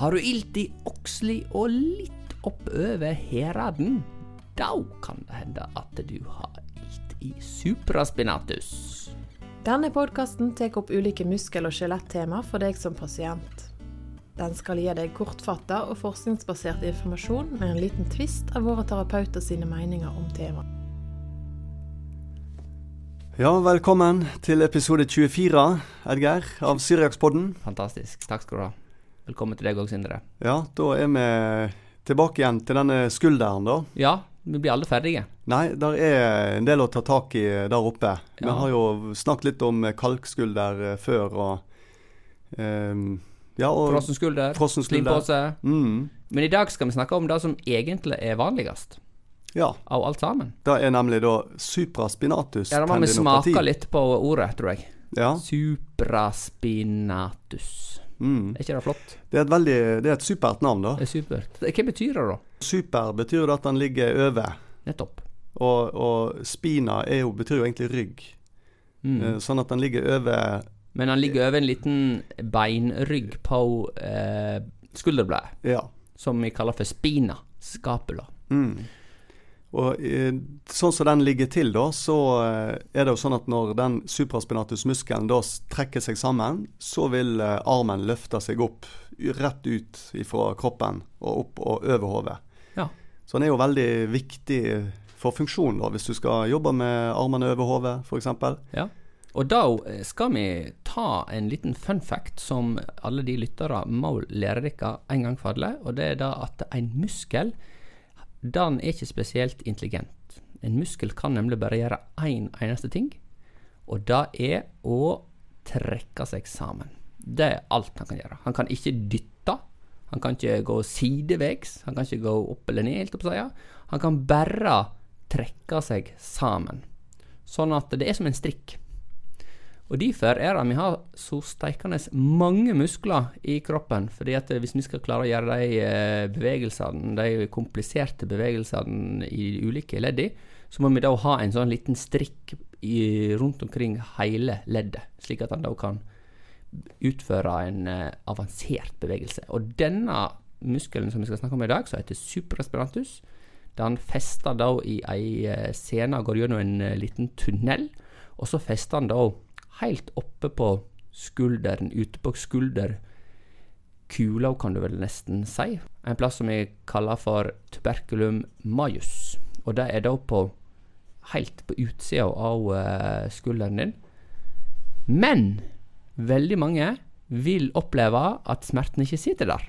Har du ilt i oksli og litt oppover heraden? Da kan det hende at du har ilt i supraspinatus. Denne podkasten tar opp ulike muskel- og skjelettema for deg som pasient. Den skal gi deg kortfatta og forskningsbasert informasjon med en liten tvist av våre terapeuter sine meninger om temaet. Ja, velkommen til episode 24, Edgeir, av Syriakspodden. Fantastisk. Takk skal du ha. Velkommen til deg òg, Sindre. Ja, da er vi tilbake igjen til denne skulderen, da. Ja, vi blir alle ferdige. Nei, der er en del å ta tak i der oppe. Vi har jo snakket litt om kalkskulder eh, før, og um, Ja, og Frossen skulder, frossen skulder. slimpose. Mm, Men i dag skal vi snakke om det som egentlig er vanligst ja. av alt sammen. Det er nemlig da supraspinatus Ja, Da må vi smake litt på ordet, tror jeg. Ja. Supraspinatus. Mm. Er ikke det flott? Det er et veldig Det er et supert navn, da. Det er supert. Hva betyr det, da? Super betyr at den ligger over. Nettopp. Og, og spina jo, betyr jo egentlig rygg. Mm. Eh, Sånn at den ligger over Men han ligger over en liten beinrygg på eh, skulderbladet, Ja. som vi kaller for spina. Scapula. Mm. Og eh, sånn som den ligger til, da, så eh, er det jo sånn at når den supraspinatusmuskelen da trekker seg sammen, så vil eh, armen løfte seg opp rett ut fra kroppen og opp og over hodet. Ja. Så den er jo veldig viktig for funksjon, da, hvis du skal jobbe med armene over hodet, f.eks. Ja. Og da skal vi ta en liten fun fact som alle de lyttere må lære dere en gang for alle, og det er da at en muskel, den er ikke spesielt intelligent. En muskel kan nemlig bare gjøre én en eneste ting, og det er å trekke seg sammen. Det er alt han kan gjøre. Han kan ikke dytte, han kan ikke gå sideveis, han kan ikke gå opp eller ned. Han kan bare trekke seg sammen. Sånn at det er som en strikk. Og Derfor er det vi har så steikende mange muskler i kroppen. fordi at hvis vi skal klare å gjøre de eh, bevegelsene, de kompliserte bevegelsene i ulike leddene, så må vi da ha en sånn liten strikk i, rundt omkring hele leddet, slik at han da kan utføre en eh, avansert bevegelse. Og denne muskelen som vi skal snakke om i dag, som heter supraspirantus, den fester da i ei eh, scene, går gjennom en liten tunnel, og så fester den da helt oppe på skulderen, ute på skulderkula, kan du vel nesten si. En plass som vi kaller for tuberculum majus. Og det er da på helt på utsida av eh, skulderen din. Men veldig mange vil oppleve at smerten ikke sitter der.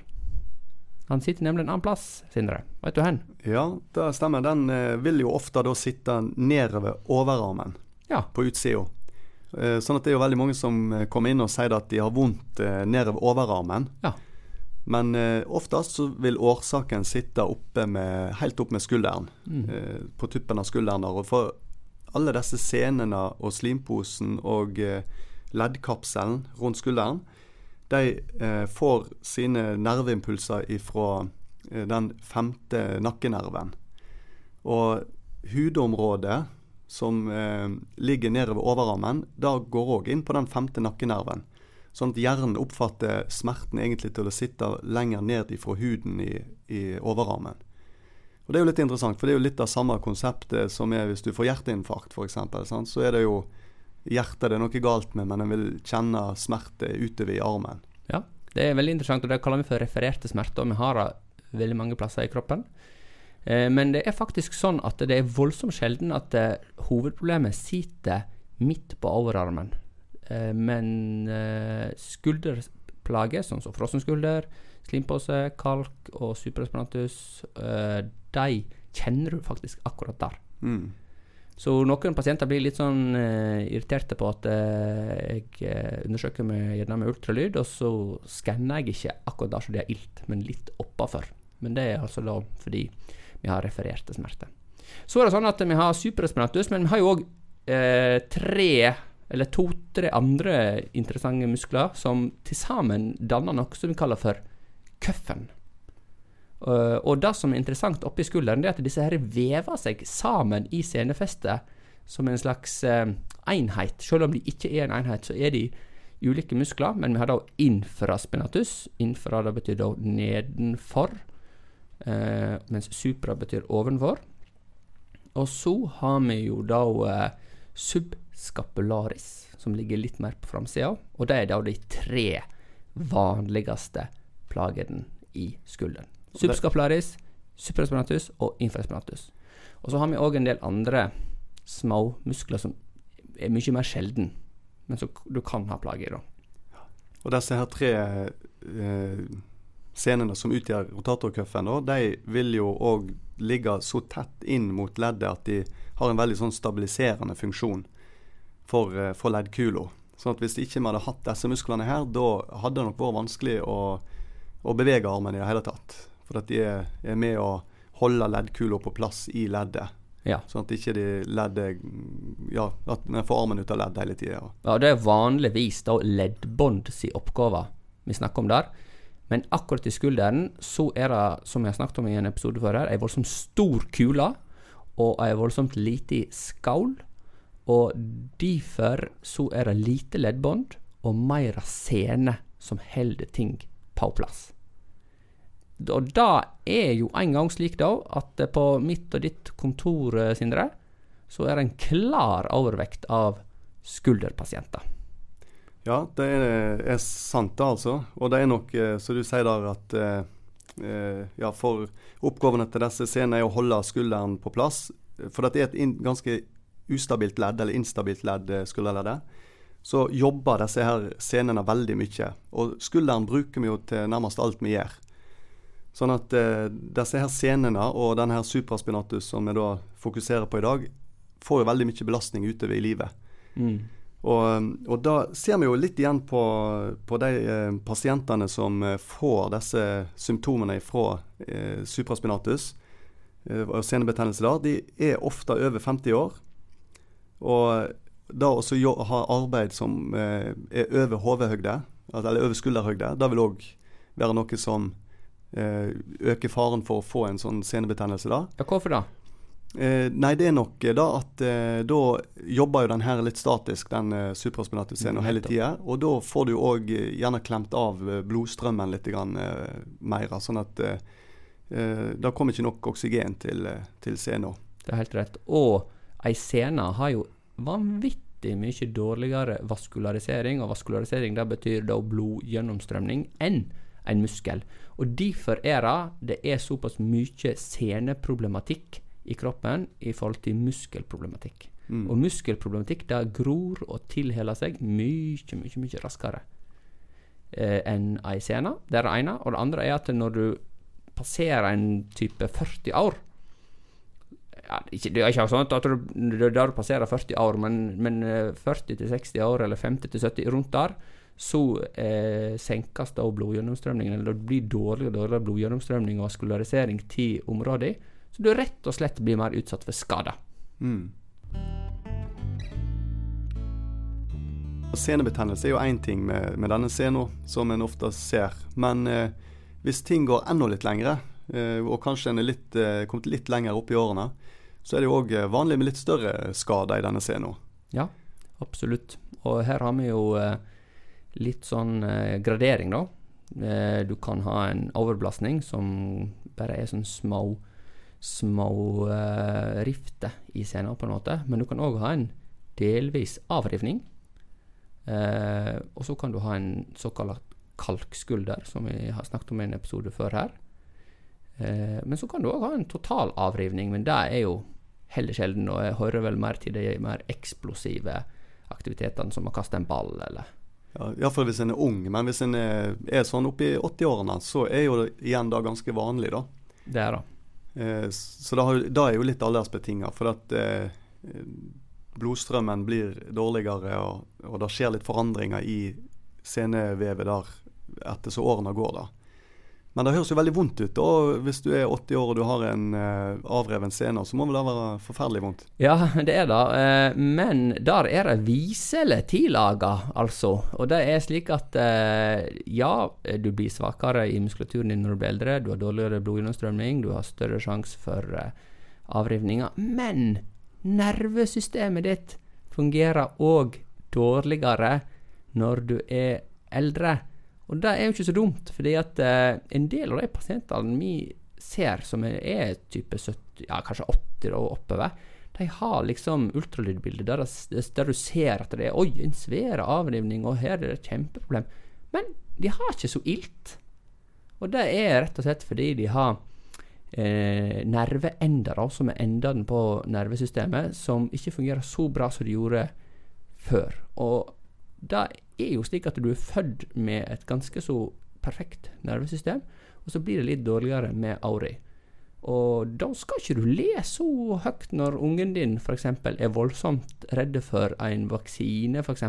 Han sitter nemlig en annen plass, Sindre. Vet du hen? Ja, det stemmer. Den eh, vil jo ofte da sitte nedover overarmen Ja. på utsida. Eh, sånn at det er jo veldig mange som eh, kommer inn og sier at de har vondt eh, nedover overarmen. Ja. Men oftest så vil årsaken sitte oppe med, helt opp med skulderen. Mm. Eh, på tuppen av skulderen. Og for alle disse senene og slimposen og leddkapselen rundt skulderen, de får sine nerveimpulser ifra den femte nakkenerven. Og hudområdet som eh, ligger nedover overarmen, da går òg inn på den femte nakkenerven. Sånn at hjernen oppfatter smerten egentlig til å sitte lenger ned ifra huden i, i overarmen. Og Det er jo litt interessant, for det er jo litt av samme konseptet som er hvis du får hjerteinfarkt f.eks. Så er det jo hjertet det er noe galt med, men en vil kjenne smerte utover i armen. Ja, det er veldig interessant, og det kaller vi for refererte smerter. Vi har det veldig mange plasser i kroppen. Eh, men det er faktisk sånn at det er voldsomt sjelden at eh, hovedproblemet sitter midt på overarmen. Eh, men skulderplager, sånn som frossen skulder, slimpose, kalk og supraspinatus, eh, de kjenner du faktisk akkurat der. Mm. Så noen pasienter blir litt sånn uh, irriterte på at uh, jeg undersøker med, gjerne med ultralyd, og så skanner jeg ikke akkurat der som de har ilt, men litt oppafor. Men det er altså da fordi vi har refererte smerter. Så er det sånn at vi har supraspinatus, men vi har jo òg eh, tre eller to-tre andre interessante muskler som til sammen danner noe som vi kaller for køffen. Uh, og det som er interessant oppi skulderen, det er at disse her vever seg sammen i senefestet som en slags uh, enhet. Selv om de ikke er en enhet, så er de ulike muskler, men vi har da infraspinatus. Infra det betyr da nedenfor, eh, mens supra betyr ovenfor. Og så har vi jo da eh, subscapularis, som ligger litt mer på framsida. Og det er da de tre vanligste plagene i skulderen. Subscapularis, supraspinatus og infraspinatus. Og så har vi òg en del andre små muskler som er mye mer sjelden, men som du kan ha plager i. da. Og disse her tre eh, scenene som utgjør rotatorcuffen, de vil jo òg ligge så tett inn mot leddet at de har en veldig sånn stabiliserende funksjon for, eh, for leddkula. Sånn at hvis ikke vi hadde hatt disse musklene her, da hadde det nok vært vanskelig å, å bevege armen i det hele tatt. For at de er, er med å holde leddkula på plass i leddet. Ja. Sånn at ikke de leddet Ja, at vi får armen ut av ledd hele tida. Ja, det er vanligvis da leddbånd si oppgave vi snakker om der. Men akkurat i skulderen så er det, som jeg har snakket om i en episode før her, ei voldsomt stor kule og ei voldsomt lite skål. Og derfor så er det lite leddbånd og mer sene som holder ting på plass. Og det er jo en gang slik da at på mitt og ditt kontor, eh, Sindre, så er det en klar overvekt av skulderpasienter. Ja, det er, er sant, det altså. Og det er nok, eh, som du sier der, at eh, eh, ja, for oppgavene til disse scenene er å holde skulderen på plass. For det er et in, ganske ustabilt ledd, eller instabilt ledd, eh, skulderleddet. Så jobber disse her scenene veldig mye. Og skulderen bruker vi jo til nærmest alt vi gjør. Sånn at eh, disse her scenene og denne her supraspinatus som vi da fokuserer på i dag, får jo veldig mye belastning utover i livet. Mm. Og, og, da ser vi jo litt igjen på, på de eh, pasientene som eh, får disse symptomene fra eh, supraspinatus eh, og senebetennelse der. De er ofte over 50 år. Og da også ha arbeid som eh, er over hodehøyde, eller over skulderhøyde, det vil òg være noe som eh, øker faren for å få en sånn senebetennelse da. Ja, hvorfor da? Eh, nei, det er nok da at eh, da jobber jo den her litt statisk, den eh, supraspinatus-scenen, Mm, hele tida. Og da får du òg eh, gjerne klemt av eh, blodstrømmen litt grann, eh, mer. Sånn at eh, eh, kommer ikke nok oksygen til, eh, til scenen. Det er helt rett. Og ei sene har jo vanvittig mye dårligere vaskularisering, og vaskularisering det betyr da blodgjennomstrømning, enn en muskel. Og derfor er det det er såpass mye seneproblematikk i kroppen i forhold til muskelproblematikk. Mm. Og muskelproblematikk det gror og tilheler seg mye, mye, mye raskere eh, enn ei sene. Det er det ene. Og det andre er at når du passerer en type 40 år ja, ikke, Det er ikke sånn at du, der du passerer 40 år, men, men eh, 40 til 60 år, eller 50 til 70, rundt der, så eh, senkes da blodgjennomstrømningen, eller det blir dårligere og dårligere blodgjennomstrømning og vaskularisering til området, så du rett og slett blir mer utsatt for skader. Mm. Senebetennelse er jo én ting med, med denne scenen, som en ofte ser. Men eh, hvis ting går enda litt lengre, eh, og kanskje en er litt, eh, kommet litt lenger opp i årene, så er det jo òg vanlig med litt større skader i denne scenen. Ja, absolutt. Og her har vi jo eh, litt sånn eh, gradering, da. Eh, du kan ha en overbelastning som bare er sånn små små uh, rifter i scenen, på en måte. Men du kan òg ha en delvis avrivning. Uh, og så kan du ha en såkalt kalkskulder, som vi har snakket om i en episode før her. Uh, men så kan du òg ha en total avrivning, men det er jo heller sjelden, og jeg hører vel mer til de mer eksplosive aktivitetene, som å kaste en ball, eller Ja, Iallfall hvis en er ung, men hvis en er, er sånn oppi 80-årene, så er jo det igjen da ganske vanlig, da. Det er det. Eh, så da, er jo litt aldersbetinga, for at eh, blodstrømmen blir dårligere, og, og det skjer litt forandringer i senevevet der etter så årene går. da. Men det høres jo veldig vondt ut. og Hvis du er 80 år og du har en eh, avreven sene, så må vel det være forferdelig vondt. Ja, det er det. Eh, men der er det viselig tillaga, altså. Og det er slik at eh, ja, du blir svakere i muskulaturen din når du blir eldre. Du har dårligere blodgjennomstrømning, du har større sjanse for eh, avrivninger. Men nervesystemet ditt fungerer òg dårligere når du er eldre. Og det er jo ikke så dumt, fordi at eh, en del av de pasientene vi ser som er, type 70, ja, kanskje 80 og oppover, de har liksom ultralydbilder der, der du ser at det er oi, en svær avrivning, og her er det et kjempeproblem. Men de har ikke så ilt. Og det er rett og slett fordi de har eh, nerveender, da, som er endene på nervesystemet, som ikke fungerer så bra som de gjorde før. Og det er jo slik at du er født med et ganske så perfekt nervesystem, og så blir det litt dårligere med åra. Og da skal ikke du le så høyt når ungen din f.eks. er voldsomt redde for en vaksine, f.eks.,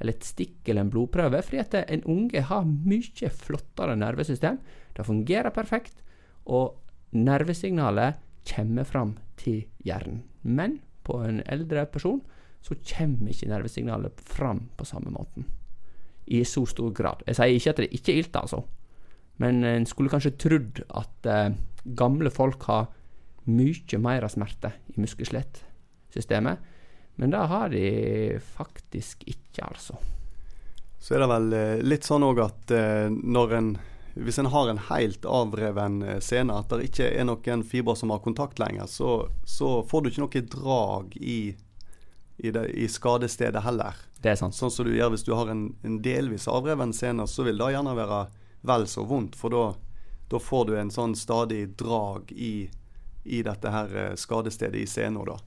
eller et stikk eller en blodprøve, fordi at en unge har mye flottere nervesystem. Det fungerer perfekt, og nervesignalet kommer fram til hjernen. Men på en eldre person så kommer ikke nervesignalet fram på samme måten. I så stor grad. Jeg sier ikke at det ikke er ilt, altså. Men en skulle kanskje trodd at eh, gamle folk har mye mer smerte i muskel-skjelett-systemet. Men det har de faktisk ikke, altså. Så er det vel eh, litt sånn òg at eh, når en hvis en har en helt avreven scene, at det ikke er noen fiber som har kontakt lenger, så, så får du ikke noe drag i, i, det, i skadestedet heller. Det er sant. Sånn som du gjør hvis du har en, en delvis avreven sene, så vil det gjerne være vel så vondt. For da, da får du en sånn stadig drag i, i dette her eh, skadestedet i sena, da.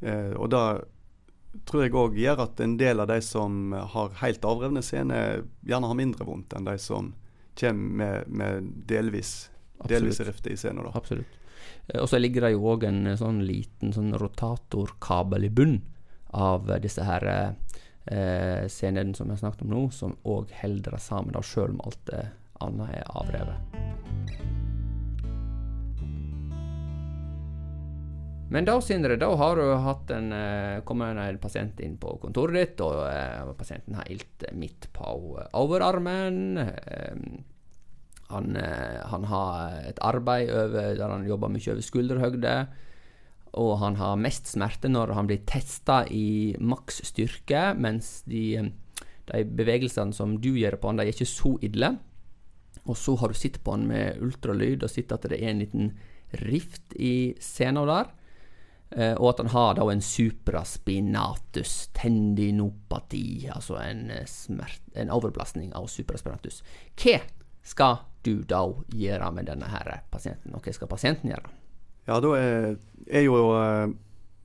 Eh, og det tror jeg òg gjør at en del av de som har helt avrevne sener, gjerne har mindre vondt enn de som kommer med, med delvis, delvis rifte i sena, da. Absolutt. Eh, Og så ligger det jo òg en eh, sånn liten sånn rotatorkabel i bunnen av disse her eh, scenene som jeg har snakket om nå, som òg holder det sammen, da, sjøl om alt det annet er avrevet. Men da, Sindre, da har du en, eh, kommet en pasient inn på kontoret ditt, og eh, pasienten har ilt midt på eh, overarmen. Han, han har et arbeid over, der han jobber mye over skulderhøgde. Og han har mest smerte når han blir testa i maks styrke, mens de, de bevegelsene som du gjør på han, de er ikke så ille. Og så har du sett på han med ultralyd og sett at det er en liten rift i sena der. Eh, og at han har da en supraspinatus tendinopati, altså en, eh, smert, en overbelastning av supraspinatus. Hva skal du da gjøre med denne her pasienten, og hva skal pasienten gjøre? Ja, da er, er jo eh,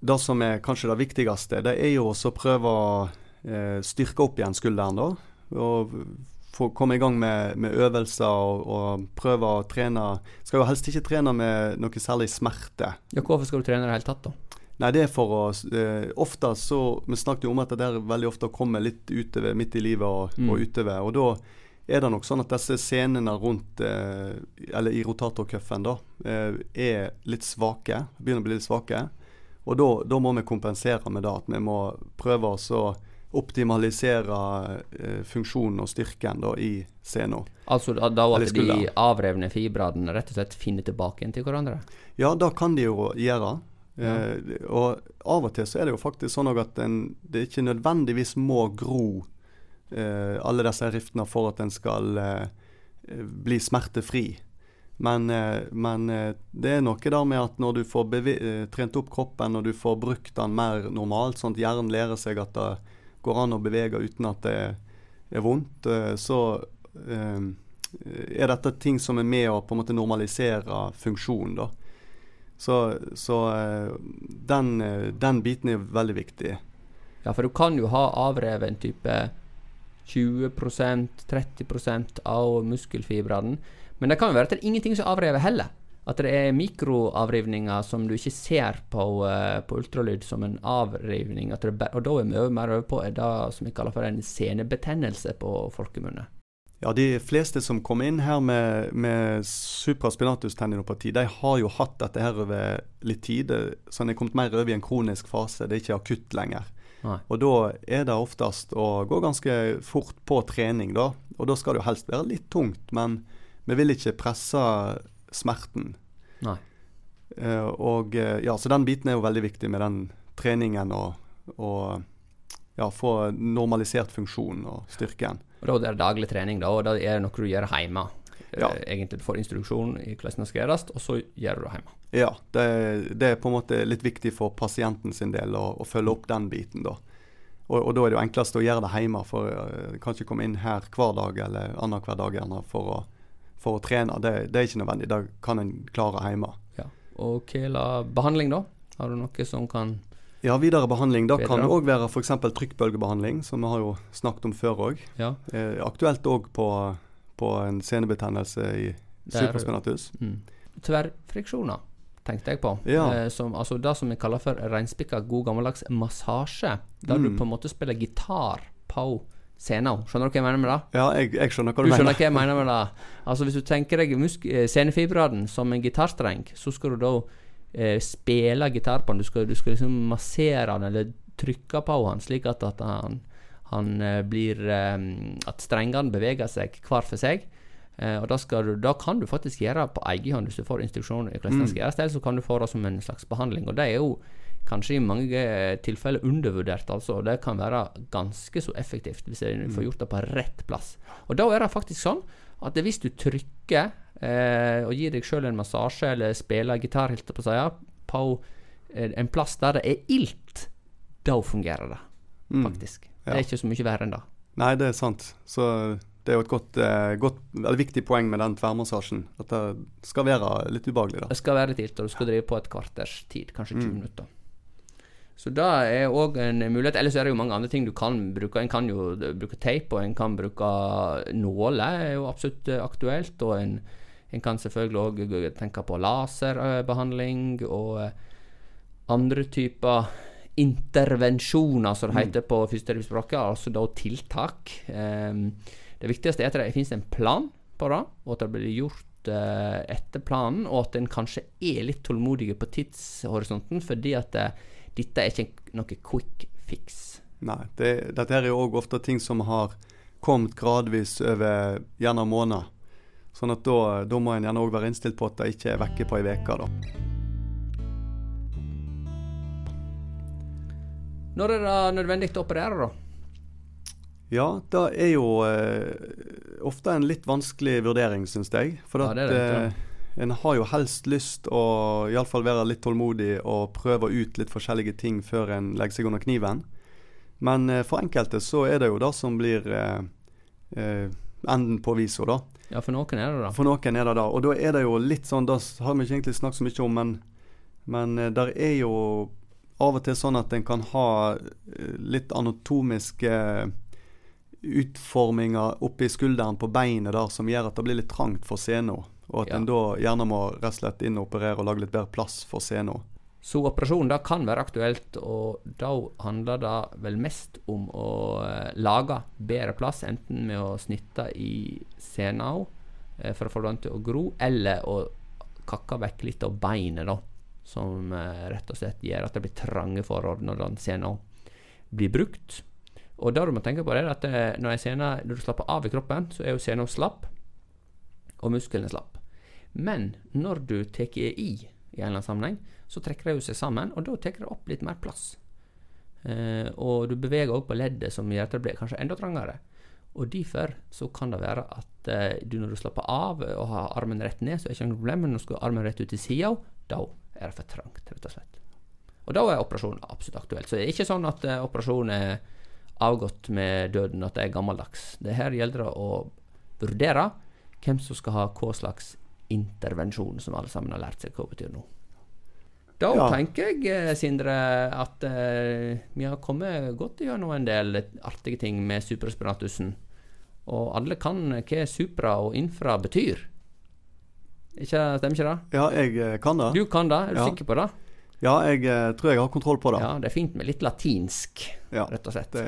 Det som er kanskje det viktigste, det er jo også å prøve å eh, styrke opp igjen skulderen, da. Og få komme i gang med, med øvelser og, og prøve å trene Skal jo helst ikke trene med noe særlig smerte. Ja, hvorfor skal du trene i det hele tatt, da? Nei, det er for å eh, Ofte så Vi snakket jo om at det der veldig ofte kommer litt utover midt i livet og, Mm. og utover. Og da er det nok sånn at disse senene rundt eh, Eller i rotatorcuffen, da, eh, er litt svake. Begynner å bli litt svake. Og da, da må vi kompensere med det. At vi må prøve å optimalisere eh, funksjonen og styrken da i scenen. Altså da, da at de avrevne fibrene rett og slett finner tilbake igjen til hverandre? Ja, det kan de jo gjøre. Eh, og av og til så er det jo faktisk sånn at en, det ikke nødvendigvis må gro alle disse riftene for at en skal eh, bli smertefri. Men, eh, men eh, det er noe der med at når du får eh, trent opp kroppen og du får brukt den mer normalt, sånn at hjernen lærer seg at det går an å bevege uten at det er vondt, eh, så eh, er dette ting som er med å på en måte normalisere funksjonen. da. Så, så eh, den, eh, den biten er veldig viktig. Ja, for du kan jo ha avreven type 20-30% av muskelfibrene. Men det kan jo være at det er ingenting som avrever heller. At det er mikroavrivninger som du ikke ser på, eh, på ultralyd som en avrivning. Det og da er vi mer over på det som vi kaller for en senebetennelse på folkemunne. Ja, De fleste som kom inn her med, med supraspinatus tendinopati, de har jo hatt dette her over litt tid. Så en er kommet mer over i en kronisk fase. Det er ikke akutt lenger. Nei. Og da er det oftest å gå ganske fort på trening, da. Og da skal det jo helst være litt tungt, men vi vil ikke presse smerten. Nei. Uh, og eh, ja, Så den biten er jo veldig viktig med den treningen og, og ja, få normalisert funksjonen og styrken. Og Da er det daglig trening, da, og da er det noe du gjør hjemme. Ja. Eh, Egentlig du får instruksjon i hvordan det skal gjøres, og så gjør du det hjemme. Ja, det, det er på en måte litt viktig for pasienten sin del å, å følge opp den biten, da. Og, og da er det jo enklest å gjøre det hjemme, for du kan ikke komme inn her hver dag eller annenhver dag gjerne for å, for å trene. Det, det er ikke nødvendig. Det kan en klare hjemme. Ja. Og hva gjelder behandling, da? Har du noe som kan Ja, videre behandling. Da kan det òg være f.eks. trykkbølgebehandling, som vi har jo snakket om før òg. Ja. Eh, aktuelt òg på, på en senebetennelse i supraspinatus. Mm. Tverrfriksjoner, tenkte jeg på. Ja. Eh, som, altså det som vi kaller for reinspikka god gammeldags massasje. Der du Mm. på en måte spiller gitar på scenen. Skjønner du hva jeg mener med det? Ja, jeg, jeg skjønner hva Du du, skjønner mener. hva jeg mener med det? Altså Hvis du tenker deg eh, som en gitarstreng, så skal du da eh, spille gitar på den. Du skal, du skal liksom massere den, eller trykke på den, slik at, at han, han eh, blir eh, At strengene beveger seg hver for seg. Eh, og da, du, da kan du faktisk gjøre på egen hånd hvis du får instruksjoner i hvordan det skal gjøres. Eller så kan du få det som en slags behandling. Og det er jo kanskje i mange tilfeller undervurdert, altså. Det kan være ganske så effektivt hvis du får gjort det på rett plass. Og da er det faktisk sånn at hvis du trykker eh, og gir deg sjøl en massasje eller spiller gitar, på seg, på en plass der det er ilt, da fungerer det faktisk. Det Ja. er ikke så mye verre enn det. Nei, det er sant. Så det er jo et godt, eh, godt eller viktig poeng med den tverrmassasjen. At det skal være litt ubehagelig, da. Det skal være litt ilt, og du skal drive på et kvarters tid, kanskje 20 Mm. minutter. Så det er òg en mulighet. Ellers er det jo mange andre ting du kan bruke. En kan jo bruke teip, og en kan bruke nåler, er jo absolutt eh, aktuelt. Og en, en kan selvfølgelig òg tenke på laserbehandling og eh, andre typer intervensjoner, som det heter på fysioterapispråket, altså da tiltak. Ehm, det viktigste er at det finnes en plan på det, og at det blir gjort eh, etter planen, og at en kanskje er litt tålmodig på tidshorisonten, fordi at eh, dette er ikke noe quick fix. Nei, det, dette er jo òg ofte ting som har kommet gradvis over gjennom måneder. Sånn at da, da må en gjerne òg være innstilt på at det ikke er vekke på ei uke, da. Når er det nødvendig å operere, da? Ja, det er jo eh, ofte en litt vanskelig vurdering, syns jeg. For Ja, at, eh, en har jo helst lyst å iallfall være litt tålmodig og prøve ut litt forskjellige ting før en legger seg under kniven. Men eh, for enkelte så er det jo det som blir eh, eh, enden på visa, da. Ja, for noen er det det. For noen er det det. Og da er det jo litt sånn, det har vi ikke egentlig snakket så mye om, men, men eh, der er jo av og til sånn at en kan ha eh, litt anatomiske utforminger oppi skulderen på beinet der som gjør at det blir litt trangt for sena. Og at Ja. en da gjerne må rett og slett inn og operere og lage litt bedre plass for sena. Så operasjon da kan være aktuelt, og da handler det vel mest om å eh, lage bedre plass, enten med å snitte i sena eh, for å få den til å gro, eller å kakke vekk litt av beinet, da. Som eh, rett og slett gjør at det blir trange forhold når den sena blir brukt. Og det du må tenke på, er at eh, når, scener, når du slapper av i kroppen, så er jo sena slapp, og musklene slapp. Men når du tar i i en eller annen sammenheng, så trekker det jo seg sammen, og da tar det opp litt mer plass. Eh, og du beveger òg på leddet, som gjør at det blir kanskje enda trangere. Og derfor så kan det være at eh, du når du slapper av og har armen rett ned, så er det ikke noe problem, men når du skal ha armen rett ut til sida, da er det for trangt, rett og slett. Og da er operasjon absolutt aktuelt. Så det er ikke sånn at uh, operasjon er avgått med døden, at det er gammeldags. Det her gjelder det å vurdere hvem som skal ha hva slags intervensjon, som alle sammen har lært seg hva betyr nå. Da Ja. tenker jeg, eh, Sindre, at uh, vi har kommet godt gjennom en del artige ting med supraspinatusen. Og alle kan hva supra og infra betyr. Ikke, stemmer ikke det? Ja, jeg eh, kan det. Du kan det, er du Ja. sikker på det? Ja, jeg eh, tror jeg har kontroll på det. Ja, det er fint med litt latinsk, Ja, rett og slett. det,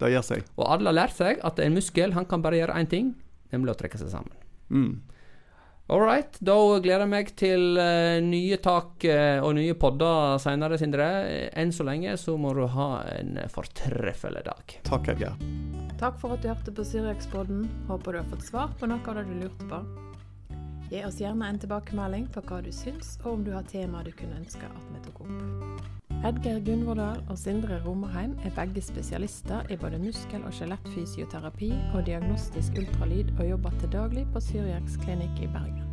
det gjør seg. Og alle har lært seg at en muskel han kan bare gjøre én ting, nemlig å trekke seg sammen. Mm. All right, da gleder jeg meg til eh, nye tak eh, og nye podder seinere, Sindre. Enn så lenge så må du ha en fortreffelig dag. Takk, Edgar. Takk for at du hørte på Syriakspodden. Håper du har fått svar på noe av det du lurte på. Gi oss gjerne en tilbakemelding på hva du syns, og om du har temaer du kunne ønske at vi tok opp. Edgar Gunvordal og Sindre Romerheim er begge spesialister i både muskel- og skjelettfysioterapi og diagnostisk ultralyd, og jobber til daglig på Syriaks klinikk i Bergen.